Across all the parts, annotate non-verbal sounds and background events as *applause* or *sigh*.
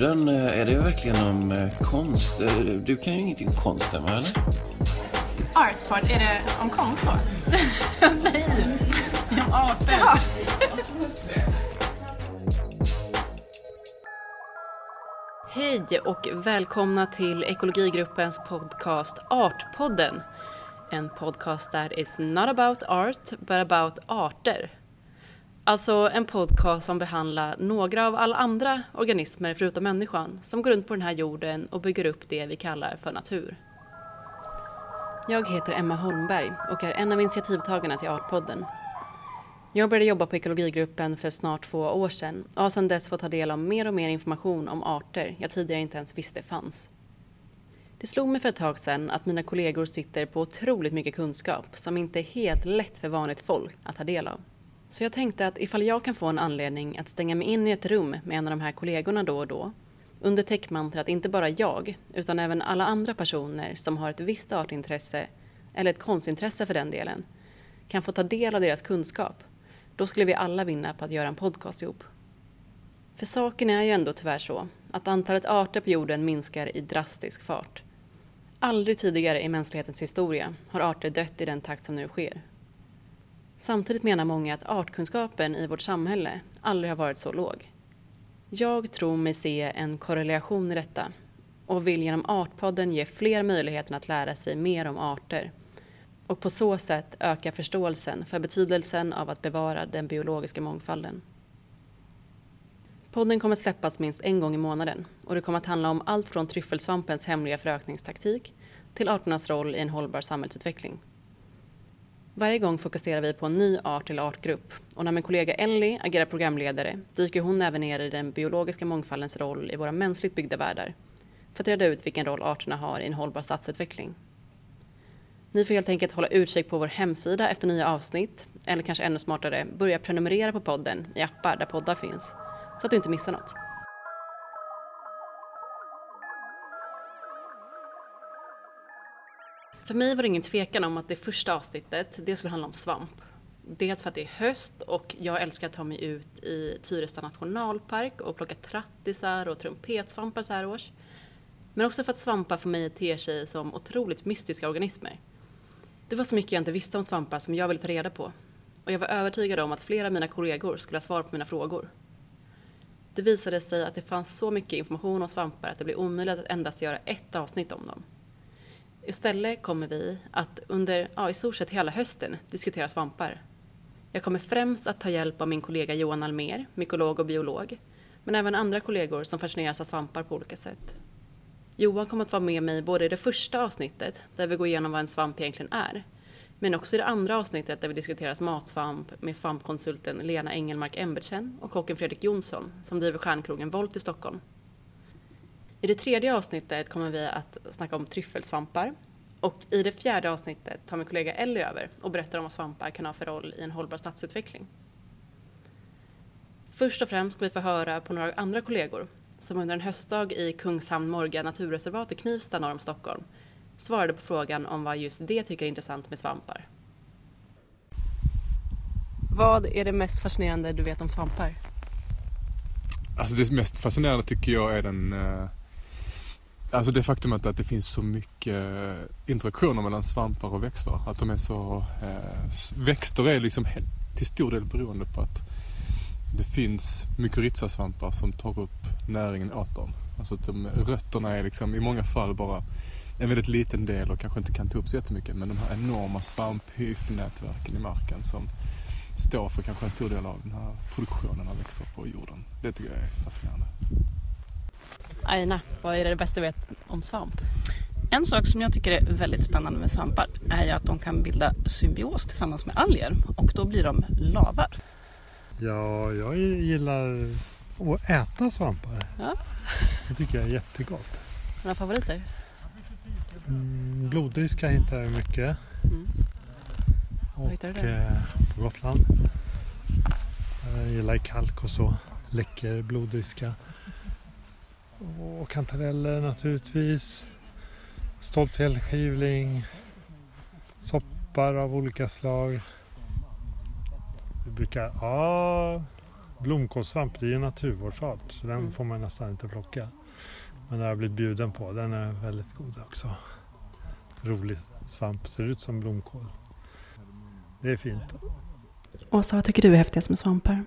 Artpodden, eh, är det verkligen om eh, konst? Eh, Du kan ju ingenting om konst, va? Eller? Artpod, är det om konst då? *laughs* Nej, *laughs* om arter. *laughs* Hej och välkomna till ekologigruppens podcast Artpodden. En podcast där it's not about art, but about arter. Alltså en podcast som behandlar några av alla andra organismer förutom människan som går runt på den här jorden och bygger upp det vi kallar för natur. Jag heter Emma Holmberg och är en av initiativtagarna till Artpodden. Jag började jobba på ekologigruppen för snart två år sedan och har sedan dess fått ta del av mer och mer information om arter jag tidigare inte ens visste fanns. Det slog mig för ett tag sedan att mina kollegor sitter på otroligt mycket kunskap som inte är helt lätt för vanligt folk att ta del av. Så jag tänkte att ifall jag kan få en anledning att stänga mig in i ett rum med en av de här kollegorna då och då under täckmantel att inte bara jag, utan även alla andra personer som har ett visst artintresse, eller ett konstintresse för den delen, kan få ta del av deras kunskap, då skulle vi alla vinna på att göra en podcast ihop. För saken är ju ändå tyvärr så att antalet arter på jorden minskar i drastisk fart. Aldrig tidigare i mänsklighetens historia har arter dött i den takt som nu sker. Samtidigt menar många att artkunskapen i vårt samhälle aldrig har varit så låg. Jag tror mig se en korrelation i detta och vill genom Artpodden ge fler möjligheten att lära sig mer om arter och på så sätt öka förståelsen för betydelsen av att bevara den biologiska mångfalden. Podden kommer släppas minst en gång i månaden och det kommer att handla om allt från tryffelsvampens hemliga förökningstaktik till arternas roll i en hållbar samhällsutveckling. Varje gång fokuserar vi på en ny art eller artgrupp och när min kollega Ellie agerar programledare dyker hon även ner i den biologiska mångfaldens roll i våra mänskligt byggda världar för att reda ut vilken roll arterna har i en hållbar stadsutveckling. Ni får helt enkelt hålla utkik på vår hemsida efter nya avsnitt eller kanske ännu smartare börja prenumerera på podden i appar där poddar finns så att du inte missar något. För mig var det ingen tvekan om att det första avsnittet det skulle handla om svamp. Dels för att det är höst och jag älskar att ta mig ut i Tyresta nationalpark och plocka trattisar och trumpetsvampar så här års. Men också för att svampar för mig ter sig som otroligt mystiska organismer. Det var så mycket jag inte visste om svampar som jag ville ta reda på. Och jag var övertygad om att flera av mina kollegor skulle ha svar på mina frågor. Det visade sig att det fanns så mycket information om svampar att det blev omöjligt att endast göra ett avsnitt om dem. Istället kommer vi att under ja, i stort sett hela hösten diskutera svampar. Jag kommer främst att ta hjälp av min kollega Johan Almer, mykolog och biolog, men även andra kollegor som fascineras av svampar på olika sätt. Johan kommer att vara med mig både i det första avsnittet, där vi går igenom vad en svamp egentligen är, men också i det andra avsnittet där vi diskuterar matsvamp med svampkonsulten Lena Engelmark Embertsen och kocken Fredrik Jonsson som driver stjärnkrogen Volt i Stockholm. I det tredje avsnittet kommer vi att snacka om tryffelsvampar och i det fjärde avsnittet tar min kollega Ellie över och berättar om vad svampar kan ha för roll i en hållbar stadsutveckling. Först och främst ska vi få höra på några andra kollegor som under en höstdag i Kungshamn Morga naturreservat i Knivsta norr om Stockholm svarade på frågan om vad just det tycker är intressant med svampar. Vad är det mest fascinerande du vet om svampar? Alltså det mest fascinerande tycker jag är den eh, Alltså det faktum att det finns så mycket eh, interaktioner mellan svampar och växter. Att de är så eh, Växter är liksom helt, till stor del beroende på att det finns mykorrhizasvampar som tar upp näringen åt dem. Alltså att de, rötterna är liksom i många fall bara en väldigt liten del och kanske inte kan ta upp så jättemycket. Men de här enorma svamphyfnätverken i marken som står för kanske en stor del av den här produktionen av växter på jorden. Det tycker jag är fascinerande. Aina, vad är det bästa du vet om svamp? En sak som jag tycker är väldigt spännande med svampar är ju att de kan bilda symbios tillsammans med alger och då blir de lavar. Ja, jag gillar att äta svampar. Ja. Det tycker jag är jättegott. Några favoriter? Mm, blodriska hittar jag mycket. Mm. Och hittar du det? eh, på Gotland. Jag gillar kalk och så. Läcker blodriska. Och kantareller naturligtvis. Stolpfjällskivling. Soppar av olika slag. Vi brukar, ja, blomkålssvamp det är ju en naturvårdsart så den Mm. får man nästan inte plocka. Men den har jag blivit bjuden på. Den är väldigt god också. Rolig svamp, ser ut som blomkål. Det är fint. Åsa, vad tycker du är häftigast med svampar?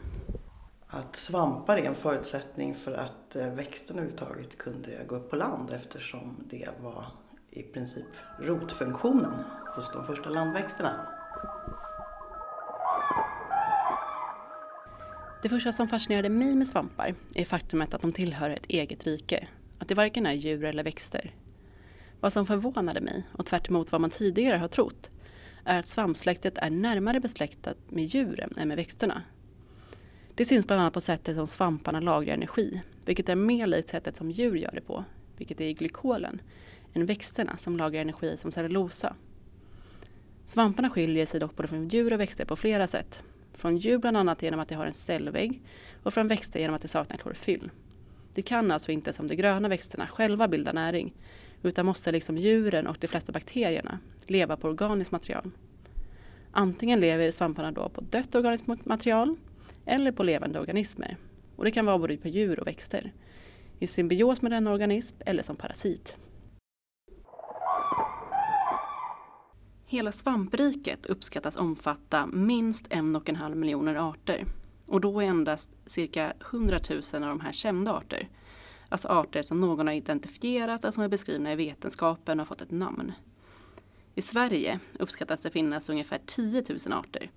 Att svampar är en förutsättning för att eh, växterna överhuvudtaget kunde gå upp på land eftersom det var i princip rotfunktionen hos de första landväxterna. Det första som fascinerade mig med svampar är faktumet att de tillhör ett eget rike. Att det varken är djur eller växter. Vad som förvånade mig, och tvärt emot vad man tidigare har trott, är att svampsläktet är närmare besläktat med djuren än med växterna. Det syns bland annat på sättet som svamparna lagrar energi, vilket är mer likt sättet som djur gör det på, vilket är i glykolen, än växterna som lagrar energi som cellulosa. Svamparna skiljer sig dock både från djur och växter på flera sätt. Från djur bland annat genom att de har en cellvägg och från växter genom att de saknar klorofyll. De kan alltså inte som de gröna växterna själva bilda näring utan måste liksom djuren och de flesta bakterierna leva på organiskt material. Antingen lever svamparna då på dött organiskt material eller på levande organismer. Och det kan vara både på djur och växter. I symbios med denna organism eller som parasit. Hela svampriket uppskattas omfatta minst en och en halv miljoner arter. Och då är endast cirka 100 000 av de här kända arter. Alltså arter som någon har identifierat och som är beskrivna i vetenskapen och har fått ett namn. I Sverige uppskattas det finnas ungefär 10 000 arter.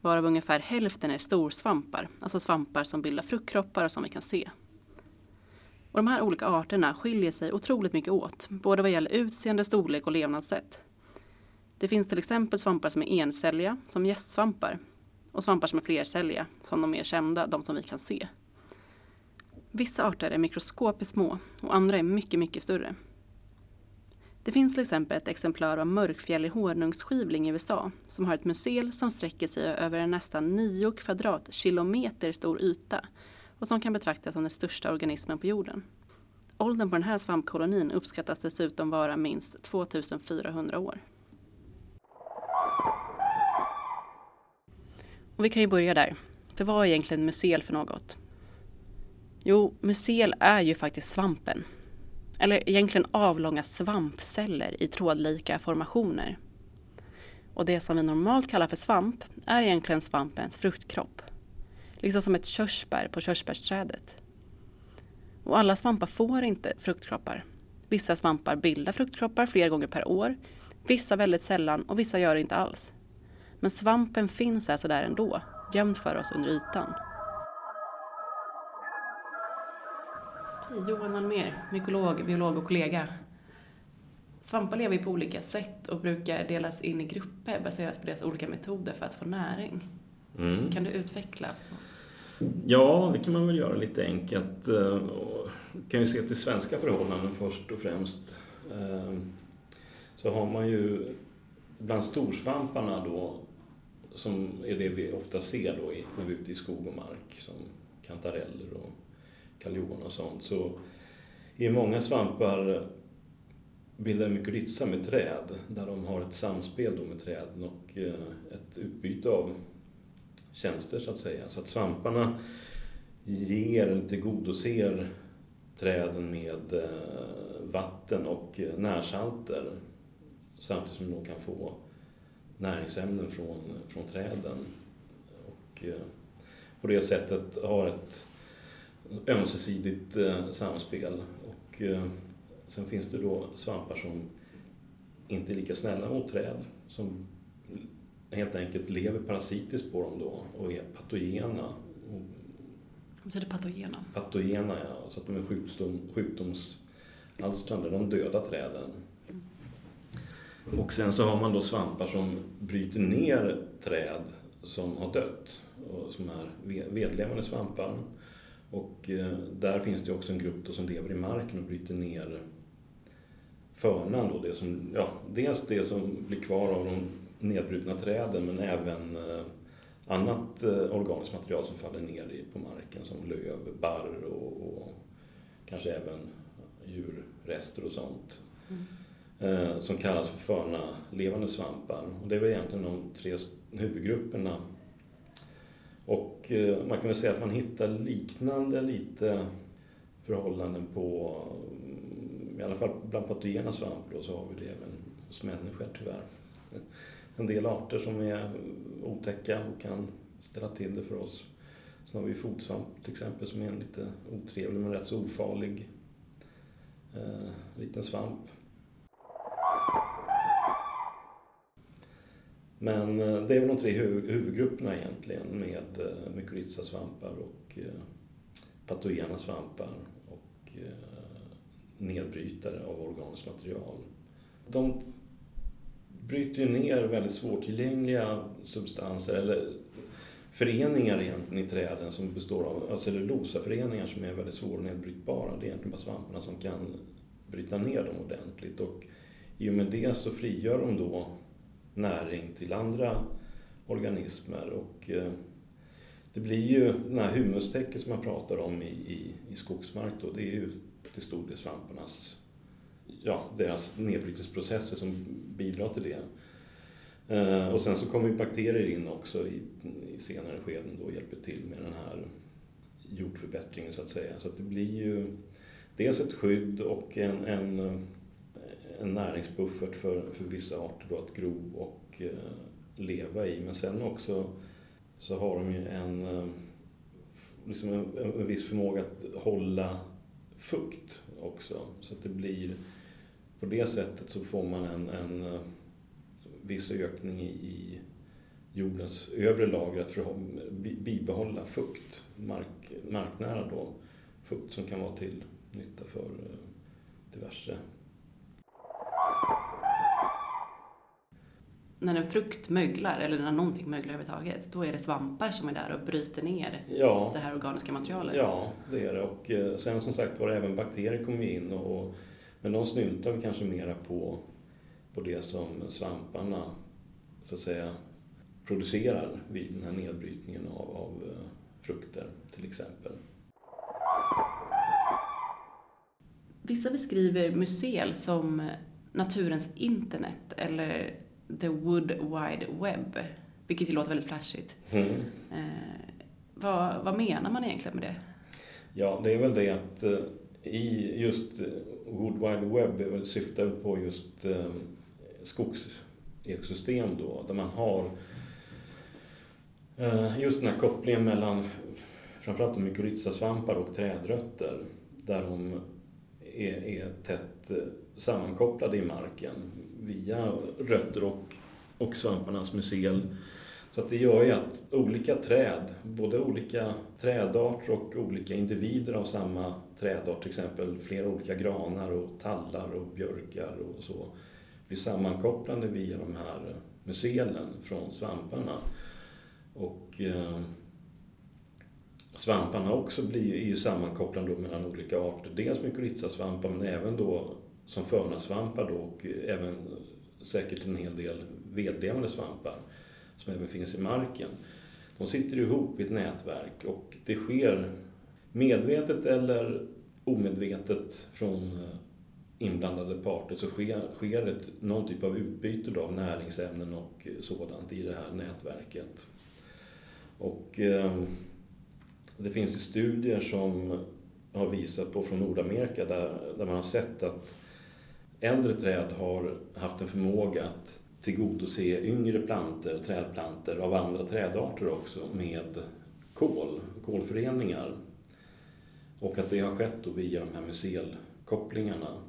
Varav ungefär hälften är storsvampar, alltså svampar som bildar fruktkroppar och som vi kan se. Och de här olika arterna skiljer sig otroligt mycket åt, både vad gäller utseende, storlek och levnadssätt. Det finns till exempel svampar som är encelliga, som gästsvampar, och svampar som är flercelliga, som de mer kända, de som vi kan se. Vissa arter är mikroskopiskt små och andra är mycket, mycket större. Det finns till exempel ett exemplar av mörkfjällig honungsskivling i USA som har ett mycel som sträcker sig över en nästan 9 kvadratkilometer stor yta och som kan betraktas som den största organismen på jorden. Åldern på den här svampkolonin uppskattas dessutom vara minst 2400 år. Och vi kan ju börja där. För vad är egentligen mycel för något? Jo, mycel är ju faktiskt svampen. Eller egentligen avlånga svampceller i trådlika formationer. Och det som vi normalt kallar för svamp är egentligen svampens fruktkropp. Liksom som ett körsbär på körsbärsträdet. Och alla svampar får inte fruktkroppar. Vissa svampar bildar fruktkroppar flera gånger per år, vissa väldigt sällan och vissa gör det inte alls. Men svampen finns här sådär ändå, gömd för oss under ytan. Johan Almér, mykolog, biolog och kollega. Svampar lever på olika sätt och brukar delas in i grupper baserat på deras olika metoder för att få näring. Mm. Kan du utveckla? Ja, det kan man väl göra lite enkelt. Eh, och kan ju se till svenska förhållanden först och främst. Eh, Så har man ju bland storsvamparna då, som är det vi ofta ser då när vi är ute i skog och mark, som kantareller och kaljon och sånt, så är många svampar eh, bildar mykorrhiza med träd, där de har ett samspel då med träden och eh, ett utbyte av tjänster så att säga. Så att svamparna ger eller tillgodoser träden med eh, vatten och närsalter samtidigt som de kan få näringsämnen från, från träden. Och på det sättet har ett ömsesidigt eh, samspel. Och sen finns det då svampar som inte är lika snälla mot träd, som helt enkelt lever parasitiskt på dem då och är patogena. Vad betyder patogena? Patogena, ja, så att de är sjukdom, sjukdomsalstrande, de dödar träden. Och sen så har man då svampar som bryter ner träd som har dött och som är vedlevande svampar. Och eh, där finns det också en grupp som lever i marken och bryter ner förnan då, det som, ja, dels det som blir kvar av de nedbrutna träden men även eh, annat eh, organiskt material som faller ner på marken som löv, barr och, och kanske även djurrester och sånt. Mm. Eh, som kallas för förna levande svampar. Och det är väl egentligen de tre huvudgrupperna och eh, man kan väl säga att man hittar liknande lite förhållanden på, mm, i alla fall bland patogena svampar då, så har vi det även hos människor tyvärr. *laughs* En del arter som är otäcka och kan ställa till det för oss. Sen har vi fotsvamp till exempel som är en lite otrevlig men rätt så ofarlig eh, liten svamp. Men eh, det är väl de tre huvudgrupperna egentligen med eh, mykorrhizasvampar och eh, patogena svampar och nedbrytare av organiskt material. De bryter ju ner väldigt svårtillgängliga substanser eller föreningar egentligen i träden som består av cellulosaföreningar som är väldigt svårnedbrytbara. Det är egentligen bara svamparna som kan bryta ner dem ordentligt och i och med det så frigör de då näring till andra organismer och eh, det blir ju den här humustäcket som jag pratar om i, i, i skogsmark då, det är ju till stor del svamparnas, ja, deras nedbrytningsprocesser som bidrar till det. Eh, och sen så kommer ju bakterier in också i, i senare skeden då och hjälper till med den här jordförbättringen så att säga. Så att det blir ju dels ett skydd och en, en, eh, en näringsbuffert för, för vissa arter då att gro och eh, leva i. Men sen också så har de ju en, eh, liksom en, en viss förmåga att hålla fukt också. Så att det blir, på det sättet så får man en, en eh, viss ökning i, i jordens övre lager att bibehålla fukt, mark, marknära då, fukt som kan vara till nytta för diverse. När en frukt möglar, eller när någonting möglar överhuvudtaget, då är det svampar som är där och bryter ner ja, det här organiska materialet? Ja, det är det. Och eh, sen som sagt var även bakterier kommer in och, men de snyltar vi kanske mera på på det som svamparna så att säga producerar vid den här nedbrytningen av, av eh, frukter till exempel. Vissa beskriver mycel som naturens internet eller the wood wide web, vilket ju låter väldigt flashigt. Mm. Eh, vad, vad menar man egentligen med det? Ja, det är väl det att eh, i just Wood Wide Web syftar på just eh, skogsekosystem då, där man har eh, just den här kopplingen mellan framförallt mykorrhizasvampar och trädrötter där de är, är tätt eh, sammankopplade i marken via rötter och, och svamparnas mycel. Så att det gör ju att olika träd, både olika trädarter och olika individer av samma trädart, till exempel flera olika granar och tallar och björkar och så, blir sammankopplade via de här mycelen från svamparna. Och eh, svamparna också blir, är ju sammankopplade mellan olika arter. Dels mykorrhizasvampar men även då som förnasvampar då och även säkert en hel del vedlevande svampar som även finns i marken. De sitter ihop i ett nätverk och det sker medvetet eller omedvetet från inblandade parter så sker, sker ett, någon typ av utbyte av näringsämnen och sådant i det här nätverket. Och eh, det finns ju studier som har visat på från Nordamerika där, där man har sett att äldre träd har haft en förmåga att tillgodose yngre planter, trädplanter av andra trädarter också med kol, kolföreningar. Och att det har skett då via de här mycelkopplingarna.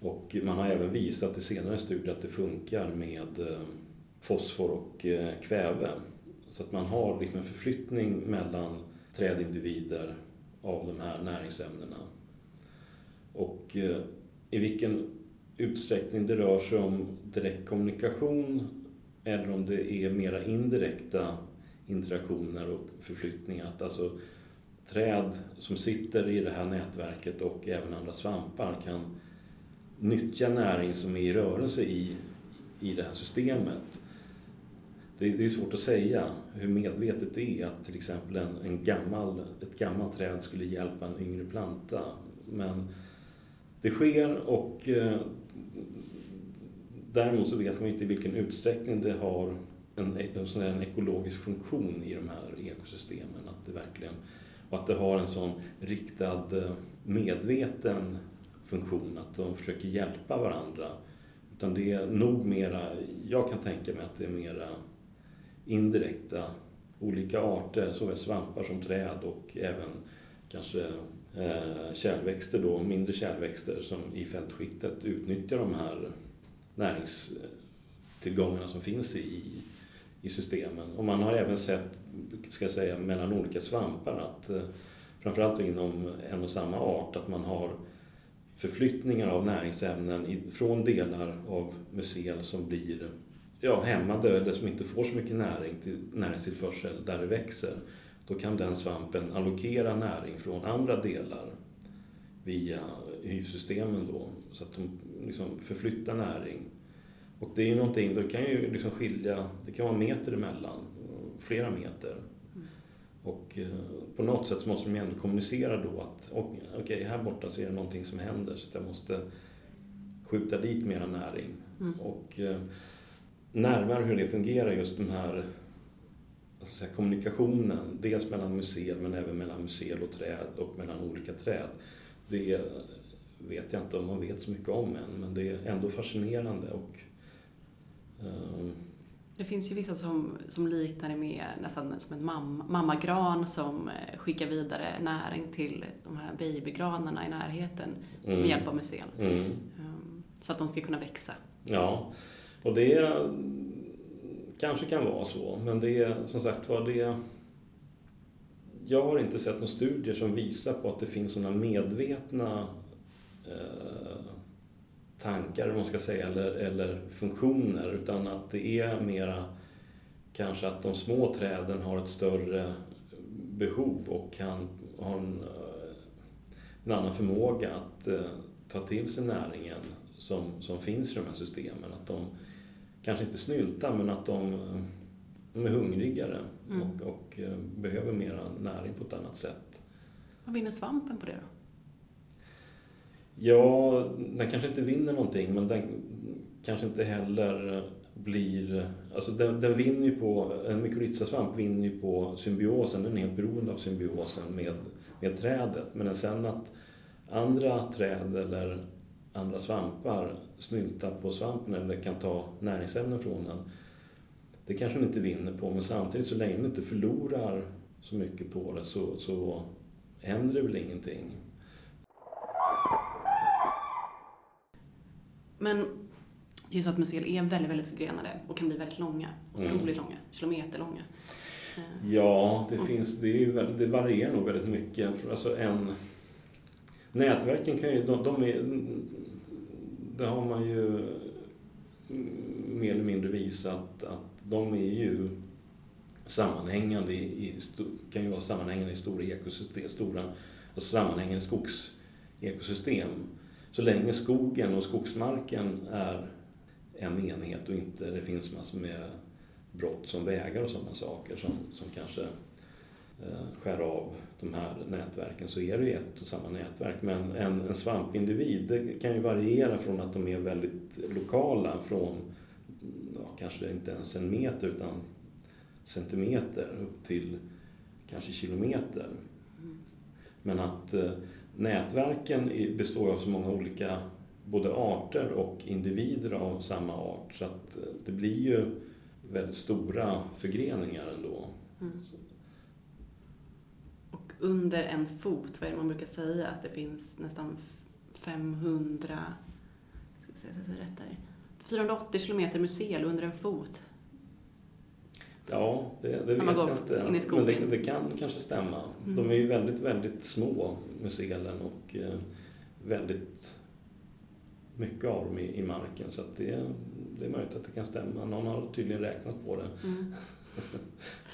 Och man har även visat i senare studier att det funkar med eh, fosfor och eh, kväve. Så att man har liksom en förflyttning mellan trädindivider av de här näringsämnena. Och eh, i vilken utsträckning det rör sig om direkt kommunikation eller om det är mera indirekta interaktioner och förflyttningar. Att alltså träd som sitter i det här nätverket och även andra svampar kan nyttja näring som är i rörelse i, i det här systemet. Det, det är svårt att säga hur medvetet det är att till exempel en, en gammal, ett gammalt träd skulle hjälpa en yngre planta. Men det sker och eh, däremot så vet man inte i vilken utsträckning det har en, en, sån en ekologisk funktion i de här ekosystemen. Att det verkligen, och att det har en sån riktad eh, medveten funktion, att de försöker hjälpa varandra. Utan det är nog mera, jag kan tänka mig att det är mera indirekta olika arter, såväl svampar som träd och även kanske eh, kärlväxter då, mindre kärlväxter som i fältskiktet utnyttjar de här näringstillgångarna som finns i, i systemen. Och man har även sett, ska jag säga, mellan olika svampar att eh, framförallt inom en och samma art att man har förflyttningar av näringsämnen från delar av mycel som blir ja, hämmade eller som inte får så mycket näring till, näringstillförsel där det växer. Då kan den svampen allokera näring från andra delar via hyvsystemen då, så att de liksom förflyttar näring. Och det är ju någonting, det kan ju liksom skilja, det kan vara meter emellan, flera meter. Och eh, på något sätt så måste de ändå kommunicera då att okej, okay, här borta så är det någonting som händer så att jag måste skjuta dit mera näring. Mm. Och eh, närmare hur det fungerar, just den här säga, kommunikationen, dels mellan museer men även mellan museer och träd och mellan olika träd. Det vet jag inte om man vet så mycket om än, men det är ändå fascinerande. Och, um, det finns ju vissa som, som liknar det med nästan som en mamma, mammagran som eh, skickar vidare näring till de här babygranarna i närheten mm. med hjälp av museen. Mm. Um, så att de ska kunna växa. Ja, och det kanske kan vara så, men det är som sagt var det... Jag har inte sett några studier som visar på att det finns sådana medvetna eh, tankar, eller man ska säga, eller, eller funktioner, utan att det är mera kanske att de små träden har ett större behov och kan ha en, eh, en annan förmåga att eh, ta till sig näringen som, som finns i de här systemen. Att de kanske inte snyltar men att de, de är hungrigare mm. och, och, eh, behöver mera näring på ett annat sätt. Vad vinner svampen på det då? Ja, den kanske inte vinner någonting men den kanske inte heller blir... Alltså den, den vinner ju på... En mykorrhizasvamp vinner ju på symbiosen, den är helt beroende av symbiosen med, med trädet. Men sen att andra träd eller andra svampar snyltar på svampen eller kan ta näringsämnen från den. Det kanske den inte vinner på, men samtidigt så länge den inte förlorar så mycket på det så, så händer det väl ingenting. Men det är ju så att museer är väldigt, väldigt förgrenade och kan bli väldigt långa. Otroligt mm. långa, kilometerlånga. Ja, det, finns, det, är, det varierar nog väldigt mycket. Alltså en, nätverken kan ju, de, de är, det har man ju mm, mer eller mindre visat att de är ju sammanhängande i, kan ju vara sammanhängande i stora ekosystem, stora alltså sammanhängande skogsekosystem. Så länge skogen och skogsmarken är en enhet och inte det finns massor med brott som vägar och sådana saker som, som kanske skär av de här nätverken så är det ju ett och samma nätverk. Men en, en svampindivid kan ju variera från att de är väldigt lokala från ja, kanske inte ens en meter utan centimeter upp till kanske kilometer. Men att eh, nätverken består av så många olika både arter och individer av samma art så att eh, det blir ju väldigt stora förgreningar ändå. Mm under en fot, vad är det man brukar säga, att det finns nästan 500, ska jag säga rätt där, 480 kilometer museer under en fot. Ja, det, det vet jag inte. In i skogen. Men det, det, kan kanske stämma. Mm. De är ju väldigt, väldigt små, museelen, och eh, väldigt mycket av dem i, i marken. Så det, det är möjligt att det kan stämma. Någon har tydligen räknat på det. Mm. *laughs*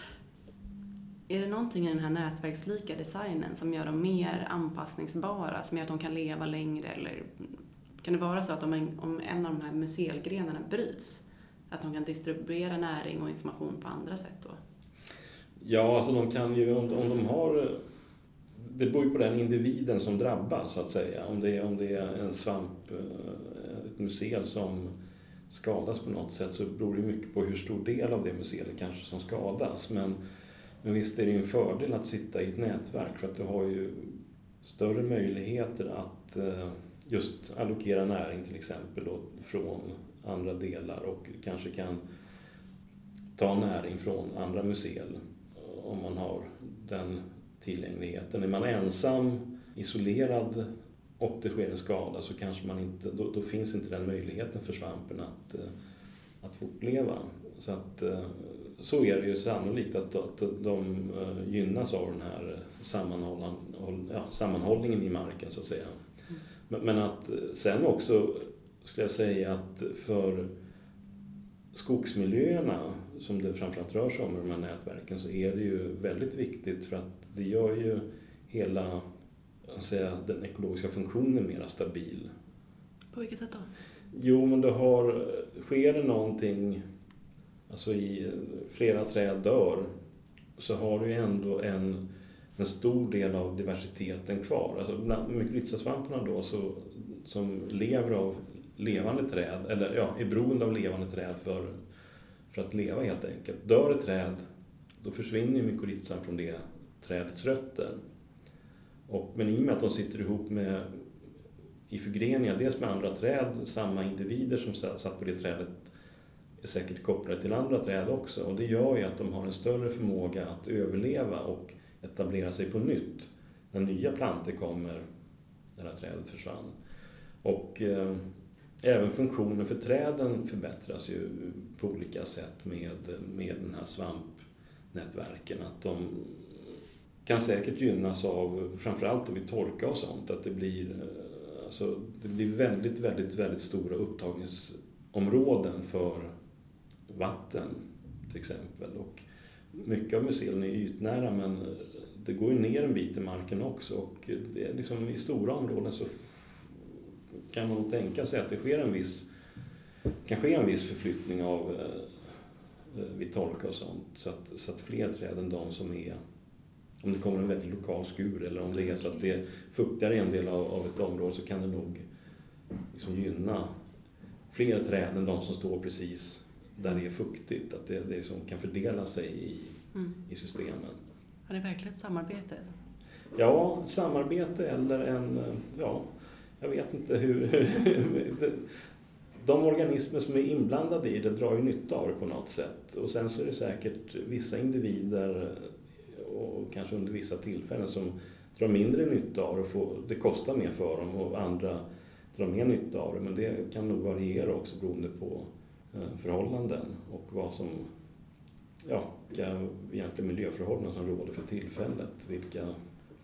Är det någonting i den här nätverkslika designen som gör dem mer anpassningsbara, som gör att de kan leva längre? Eller kan det vara så att om en, om en av de här muselgrenarna bryts, att de kan distribuera näring och information på andra sätt då? Ja, alltså de kan ju, om, om de har... Det beror ju på den individen som drabbas, så att säga. Om det, om det är en svamp, eh, ett musel som, skadas på något sätt så beror det mycket på hur stor del av det mycelet kanske som skadas. Men, men visst är det ju en fördel att sitta i ett nätverk för att du har ju större möjligheter att eh, just allokera näring till exempel då, från andra delar och kanske kan ta näring från andra museer eh, om man har den tillgängligheten. Är man ensam, isolerad och det sker en skada så kanske man inte, då, då finns inte den möjligheten för svampen att, eh, att fortleva. Så, att, så är det ju sannolikt att, att de eh, gynnas av den här ja, sammanhållningen i marken så att säga. Men, men att sen också skulle jag säga att för skogsmiljöerna som det framförallt rör sig om i de här nätverken så är det ju väldigt viktigt för att det gör ju hela säga, den ekologiska funktionen mer stabil. På vilket sätt då? Jo, men det har, sker det någonting, alltså i flera träd dör, så har du ju ändå en, en stor del av diversiteten kvar. Alltså mykorrhizasvamparna då så, som lever av levande träd, eller ja, är beroende av levande träd för, för att leva helt enkelt. Dör ett träd, då försvinner ju mykorrhizan från det trädets rötter. Och, men i och med att de sitter ihop med, i förgreningar, dels med andra träd, samma individer som satt på det trädet är säkert kopplade till andra träd också. Och det gör ju att de har en större förmåga att överleva och etablera sig på nytt när nya plantor kommer, när det här trädet försvann. Och eh, även funktionen för träden förbättras ju på olika sätt med, med den här svampnätverken. Att de kan säkert gynnas av, framförallt vid torka och sånt, att det blir, alltså, det blir väldigt, väldigt, väldigt stora upptagningsområden för vatten till exempel. Och mycket av museerna är ytnära men det går ju ner en bit i marken också och det är liksom, i stora områden så kan man tänka sig att det sker en viss, kan ske en viss förflyttning av eh, eh, vid torka och sånt så att, så att fler träd än de som är om det kommer en väldigt lokal skur eller om det är så att det är fuktigare i en del av, av ett område så kan det nog liksom gynna fler träd än de som står precis där det är fuktigt. Att det, det liksom kan fördela sig i, mm. i systemen. Har det verkligen samarbete? Ja, samarbete eller en, ja, jag vet inte hur... *laughs* de organismer som är inblandade i det drar ju nytta av det på något sätt. Och sen så är det säkert vissa individer och kanske under vissa tillfällen som drar mindre nytta av det. Får, det kostar mer för dem och andra drar mer nytta av det. Men det kan nog variera också beroende på Eh, förhållanden och vad som, ja, vilka egentligen miljöförhållanden som råder för tillfället. Vilka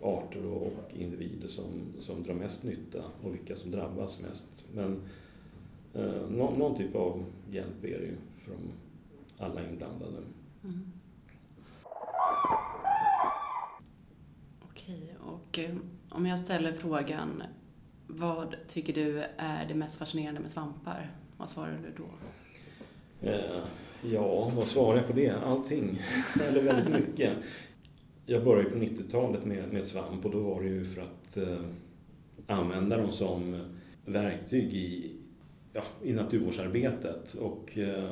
arter och individer som, som drar mest nytta och vilka som drabbas mest. Men eh, någon, någon, typ av hjälp är det ju från alla inblandade. Mm. Okej, och eh, om jag ställer frågan vad tycker du är det mest fascinerande med svampar? Vad svarar du då? Eh, ja, vad svarar jag på det? Allting. *laughs* Eller väldigt *laughs* mycket. Jag började på 90-talet med, med svamp och då var det ju för att eh, använda dem som verktyg i, ja, i naturvårdsarbetet. Och eh,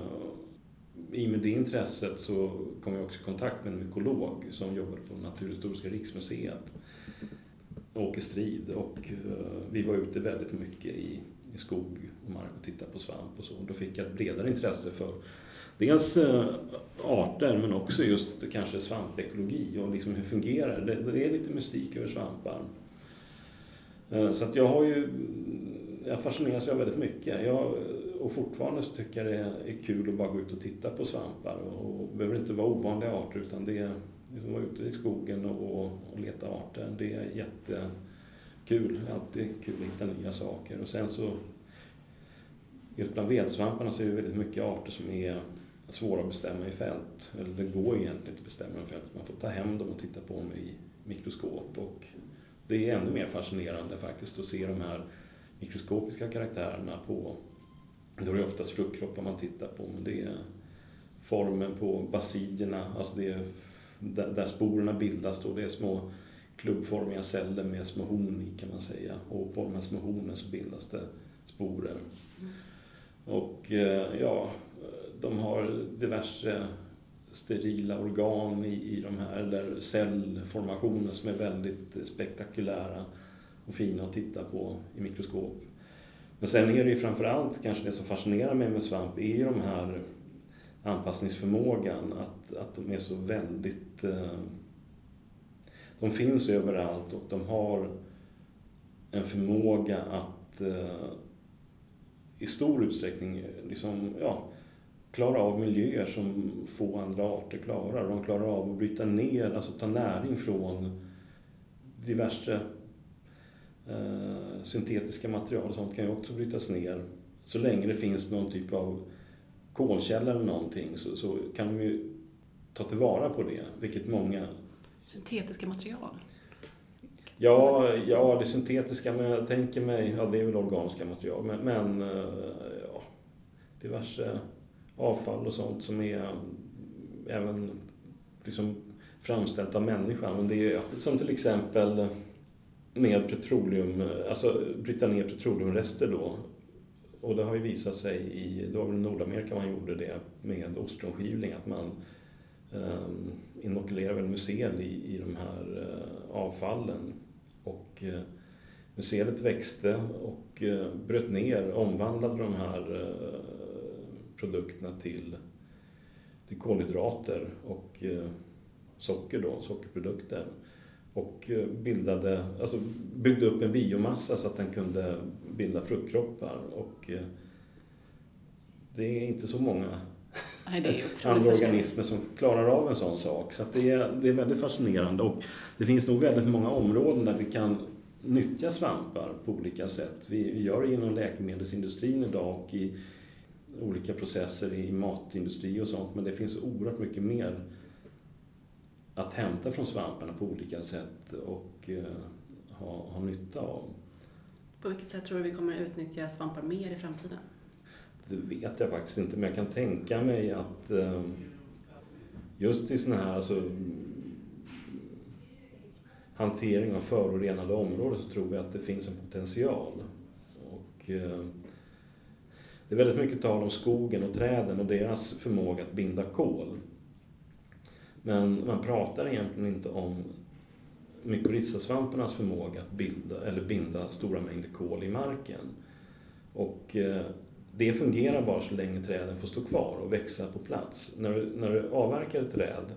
i med det intresset så kom jag också i kontakt med en mykolog som jobbade på Naturhistoriska riksmuseet, Åke Strid. Och eh, vi var ute väldigt mycket i, i skog och mark och tittade på svamp och så. Då fick jag ett bredare intresse för dels eh, arter men också just kanske svampekologi och liksom hur fungerar det? Det är lite mystik över svampar. Eh, så att jag har ju, jag fascineras av väldigt mycket. Jag, och fortfarande så tycker jag det är kul att bara gå ut och titta på svampar. Och det behöver inte vara ovanliga arter utan det är liksom vara ute i skogen och, och leta arter. Det är Kul, Det är alltid kul att hitta nya saker. Och sen så just bland vedsvamparna så är det väldigt mycket arter som är svåra att bestämma i fält. Eller det går egentligen inte att bestämma i fält. Man får ta hem dem och titta på dem i mikroskop. Och det är ännu mer fascinerande faktiskt att se de här mikroskopiska karaktärerna på då är det oftast fruktkroppar man tittar på, men det är formen på basidierna, alltså det är där sporerna bildas då, det är små klubbformiga celler med små horn i kan man säga. Och på de här små hornen så bildas det sporer. Mm. Och eh, ja, de har diverse sterila organ i, i de här, eller cellformationer som är väldigt spektakulära och fina att titta på i mikroskop. Men sen är det ju framförallt kanske det som fascinerar mig med svamp är ju de här anpassningsförmågan, att, att de är så väldigt... Eh, de finns överallt och de har en förmåga att eh, i stor utsträckning eh, liksom, ja, klara av miljöer som få andra arter klarar. De klarar av att bryta ner, alltså ta näring från diverse eh, syntetiska material. och Sånt kan ju också brytas ner. Så länge det finns någon typ av kolkälla eller någonting så, så kan de ju ta tillvara på det, vilket många... Syntetiska material? Ja, ja, det syntetiska, men jag tänker mig, ja det är väl organiska material, men, men eh, ja, diverse avfall och sånt som är eh, även liksom framställt av människan. Men det är som till exempel med petroleum, eh, alltså bryta ner petroleumrester då. Och det har ju visat sig i, det var väl i Nordamerika man gjorde det med ostronskivling, att man Ehm, inokulerar väl mycel i, i de här eh, avfallen. Och eh, mycelet växte och eh, bröt ner, omvandlade de här produkterna till, till kolhydrater och socker då, sockerprodukter och bildade, alltså byggde upp en biomassa så att den kunde bilda fruktkroppar. Och det är inte så många Nej, andra organismer som klarar av en sån sak. Så det, är, det är väldigt fascinerande och det finns nog väldigt många områden där vi kan nyttja svampar på olika sätt. Vi gör det inom läkemedelsindustrin idag och i olika processer i matindustri och sånt men det finns oerhört mycket mer att hämta från svamparna på olika sätt och eh, ha, ha nytta av. På vilket sätt tror du vi kommer att utnyttja svampar mer i framtiden? Det vet jag faktiskt inte, men jag kan tänka mig att ehm, just i sådana här alltså, hantering av förorenade områden så tror jag att det finns en potential. Och, ehm, det är väldigt mycket tal om skogen och träden och deras förmåga att binda kol. Men man pratar egentligen inte om mykorrhizasvamparnas förmåga att bilda, eller binda stora mängder kol i marken. Och eh, det fungerar bara så länge träden får stå kvar och växa på plats. När du, när du avverkar ett träd,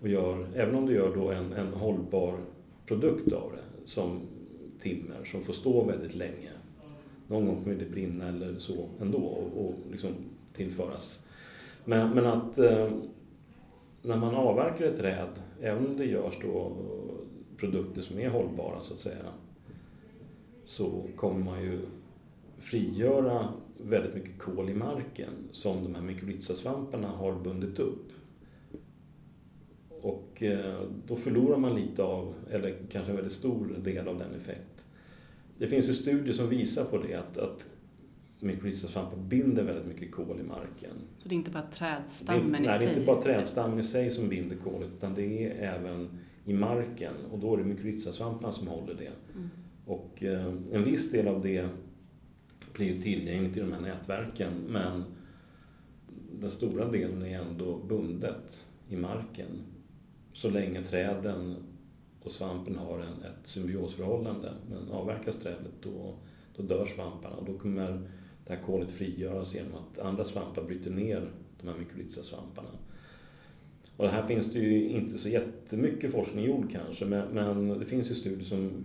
och gör, även om du gör då en, en hållbar produkt av det, som timmer, som får stå väldigt länge. Någon gång kommer det brinna eller så ändå och, och liksom tillföras. Men, men att eh, när man avverkar ett träd, även om det görs då produkter som är hållbara så att säga, så kommer man ju frigöra väldigt mycket kol i marken som de här mykorrhizasvamparna har bundit upp. Och eh, då förlorar man lite av, eller kanske en väldigt stor del av den effekt. Det finns ju studier som visar på det, att, att mykorrhizasvampar binder väldigt mycket kol i marken. Så det är inte bara trädstammen det i nej, sig? Nej, det är inte bara trädstammen i sig som binder kolet utan det är även i marken och då är det mykorrhizasvamparna som håller det. Mm. Och eh, en viss del av det blir ju tillgängligt i de här nätverken men den stora delen är ändå bundet i marken så länge träden och svampen har en, ett symbiosförhållande. Men avverkas trädet då, då dör svamparna och då kommer det här kolet frigöras genom att andra svampar bryter ner de här mykorrhizasvamparna. Och här finns det ju inte så jättemycket forskning gjord kanske, men, men det finns ju studier som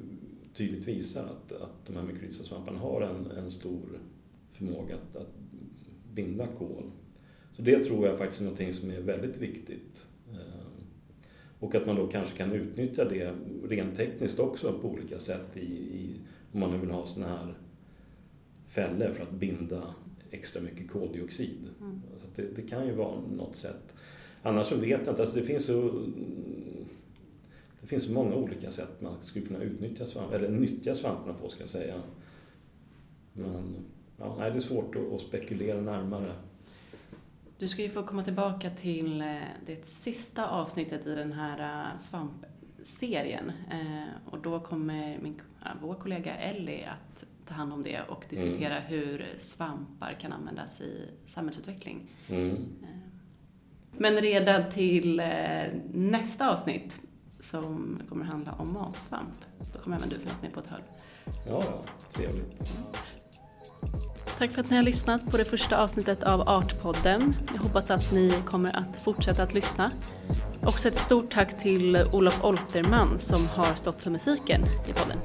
tydligt visar att, att de här mykorrhizasvamparna har en, en stor förmåga att, att binda kol. Så det tror jag faktiskt är någonting som är väldigt viktigt. Eh, och att man då kanske kan utnyttja det rent tekniskt också på olika sätt i, i om man nu vill ha sådana här fällor för att binda extra mycket koldioxid. Mm. Så det, det, kan ju vara något sätt. Annars så vet jag inte, alltså det finns så det finns många olika sätt man skulle kunna utnyttja svamp, eller nyttja svamparna på ska jag säga. Men ja, nej, det är svårt att, att spekulera närmare. Du ska ju få komma tillbaka till eh, det sista avsnittet i den här eh, svampserien. Eh, och då kommer min, vår kollega Ellie att ta hand om det och diskutera hur svampar kan användas i samhällsutveckling. Mm. Men redan till nästa avsnitt som kommer handla om matsvamp, då kommer även du finnas med på ett hörn. Ja, trevligt. Tack för att ni har lyssnat på det första avsnittet av Artpodden. Jag hoppas att ni kommer att fortsätta att lyssna. Också ett stort tack till Olof Olterman som har stått för musiken i podden.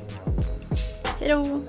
Hej då!